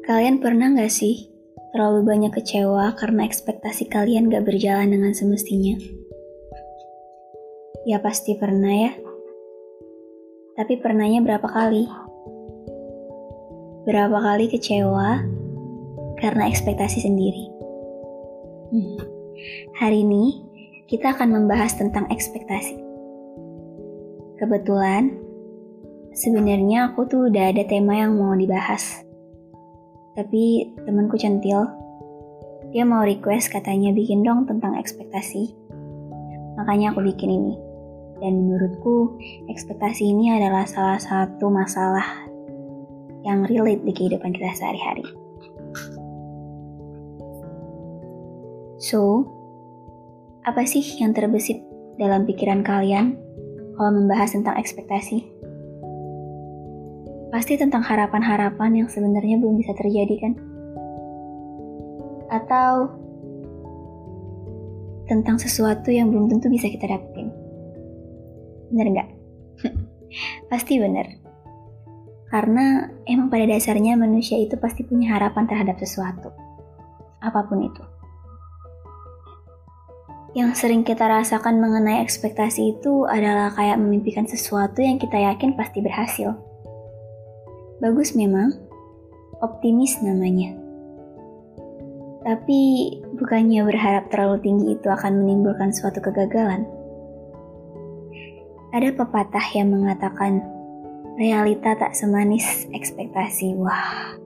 Kalian pernah gak sih terlalu banyak kecewa karena ekspektasi kalian gak berjalan dengan semestinya? Ya pasti pernah ya. Tapi pernahnya berapa kali? Berapa kali kecewa karena ekspektasi sendiri? Hmm. Hari ini kita akan membahas tentang ekspektasi. Kebetulan, sebenarnya aku tuh udah ada tema yang mau dibahas tapi temanku centil, dia mau request katanya bikin dong tentang ekspektasi. Makanya aku bikin ini. Dan menurutku, ekspektasi ini adalah salah satu masalah yang relate di kehidupan kita sehari-hari. So, apa sih yang terbesit dalam pikiran kalian kalau membahas tentang ekspektasi? Pasti tentang harapan-harapan yang sebenarnya belum bisa terjadi kan? Atau tentang sesuatu yang belum tentu bisa kita dapetin. Bener nggak? pasti bener. Karena emang pada dasarnya manusia itu pasti punya harapan terhadap sesuatu. Apa pun itu. Yang sering kita rasakan mengenai ekspektasi itu adalah kayak memimpikan sesuatu yang kita yakin pasti berhasil Bagus memang, optimis namanya. Tapi bukannya berharap terlalu tinggi itu akan menimbulkan suatu kegagalan. Ada pepatah yang mengatakan, realita tak semanis ekspektasi. Wah,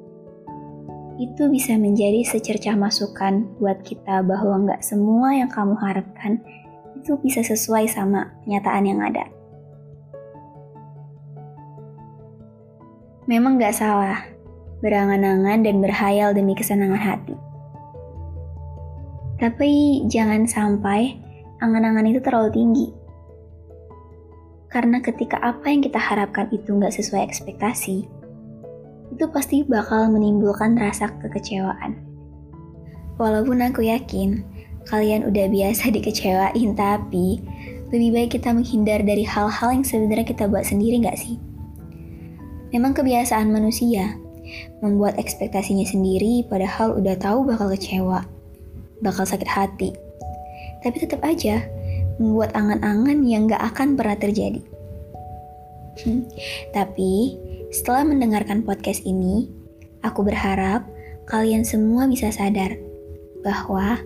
itu bisa menjadi secercah masukan buat kita bahwa nggak semua yang kamu harapkan itu bisa sesuai sama kenyataan yang ada. Memang gak salah, berangan-angan dan berhayal demi kesenangan hati. Tapi jangan sampai angan-angan itu terlalu tinggi. Karena ketika apa yang kita harapkan itu gak sesuai ekspektasi, itu pasti bakal menimbulkan rasa kekecewaan. Walaupun aku yakin kalian udah biasa dikecewain, tapi lebih baik kita menghindar dari hal-hal yang sebenarnya kita buat sendiri gak sih? Memang kebiasaan manusia membuat ekspektasinya sendiri padahal udah tahu bakal kecewa, bakal sakit hati. Tapi tetap aja membuat angan-angan yang gak akan pernah terjadi. Hmm, tapi setelah mendengarkan podcast ini, aku berharap kalian semua bisa sadar bahwa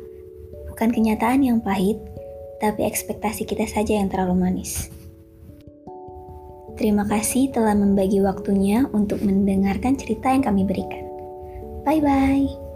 bukan kenyataan yang pahit, tapi ekspektasi kita saja yang terlalu manis. Terima kasih telah membagi waktunya untuk mendengarkan cerita yang kami berikan. Bye bye.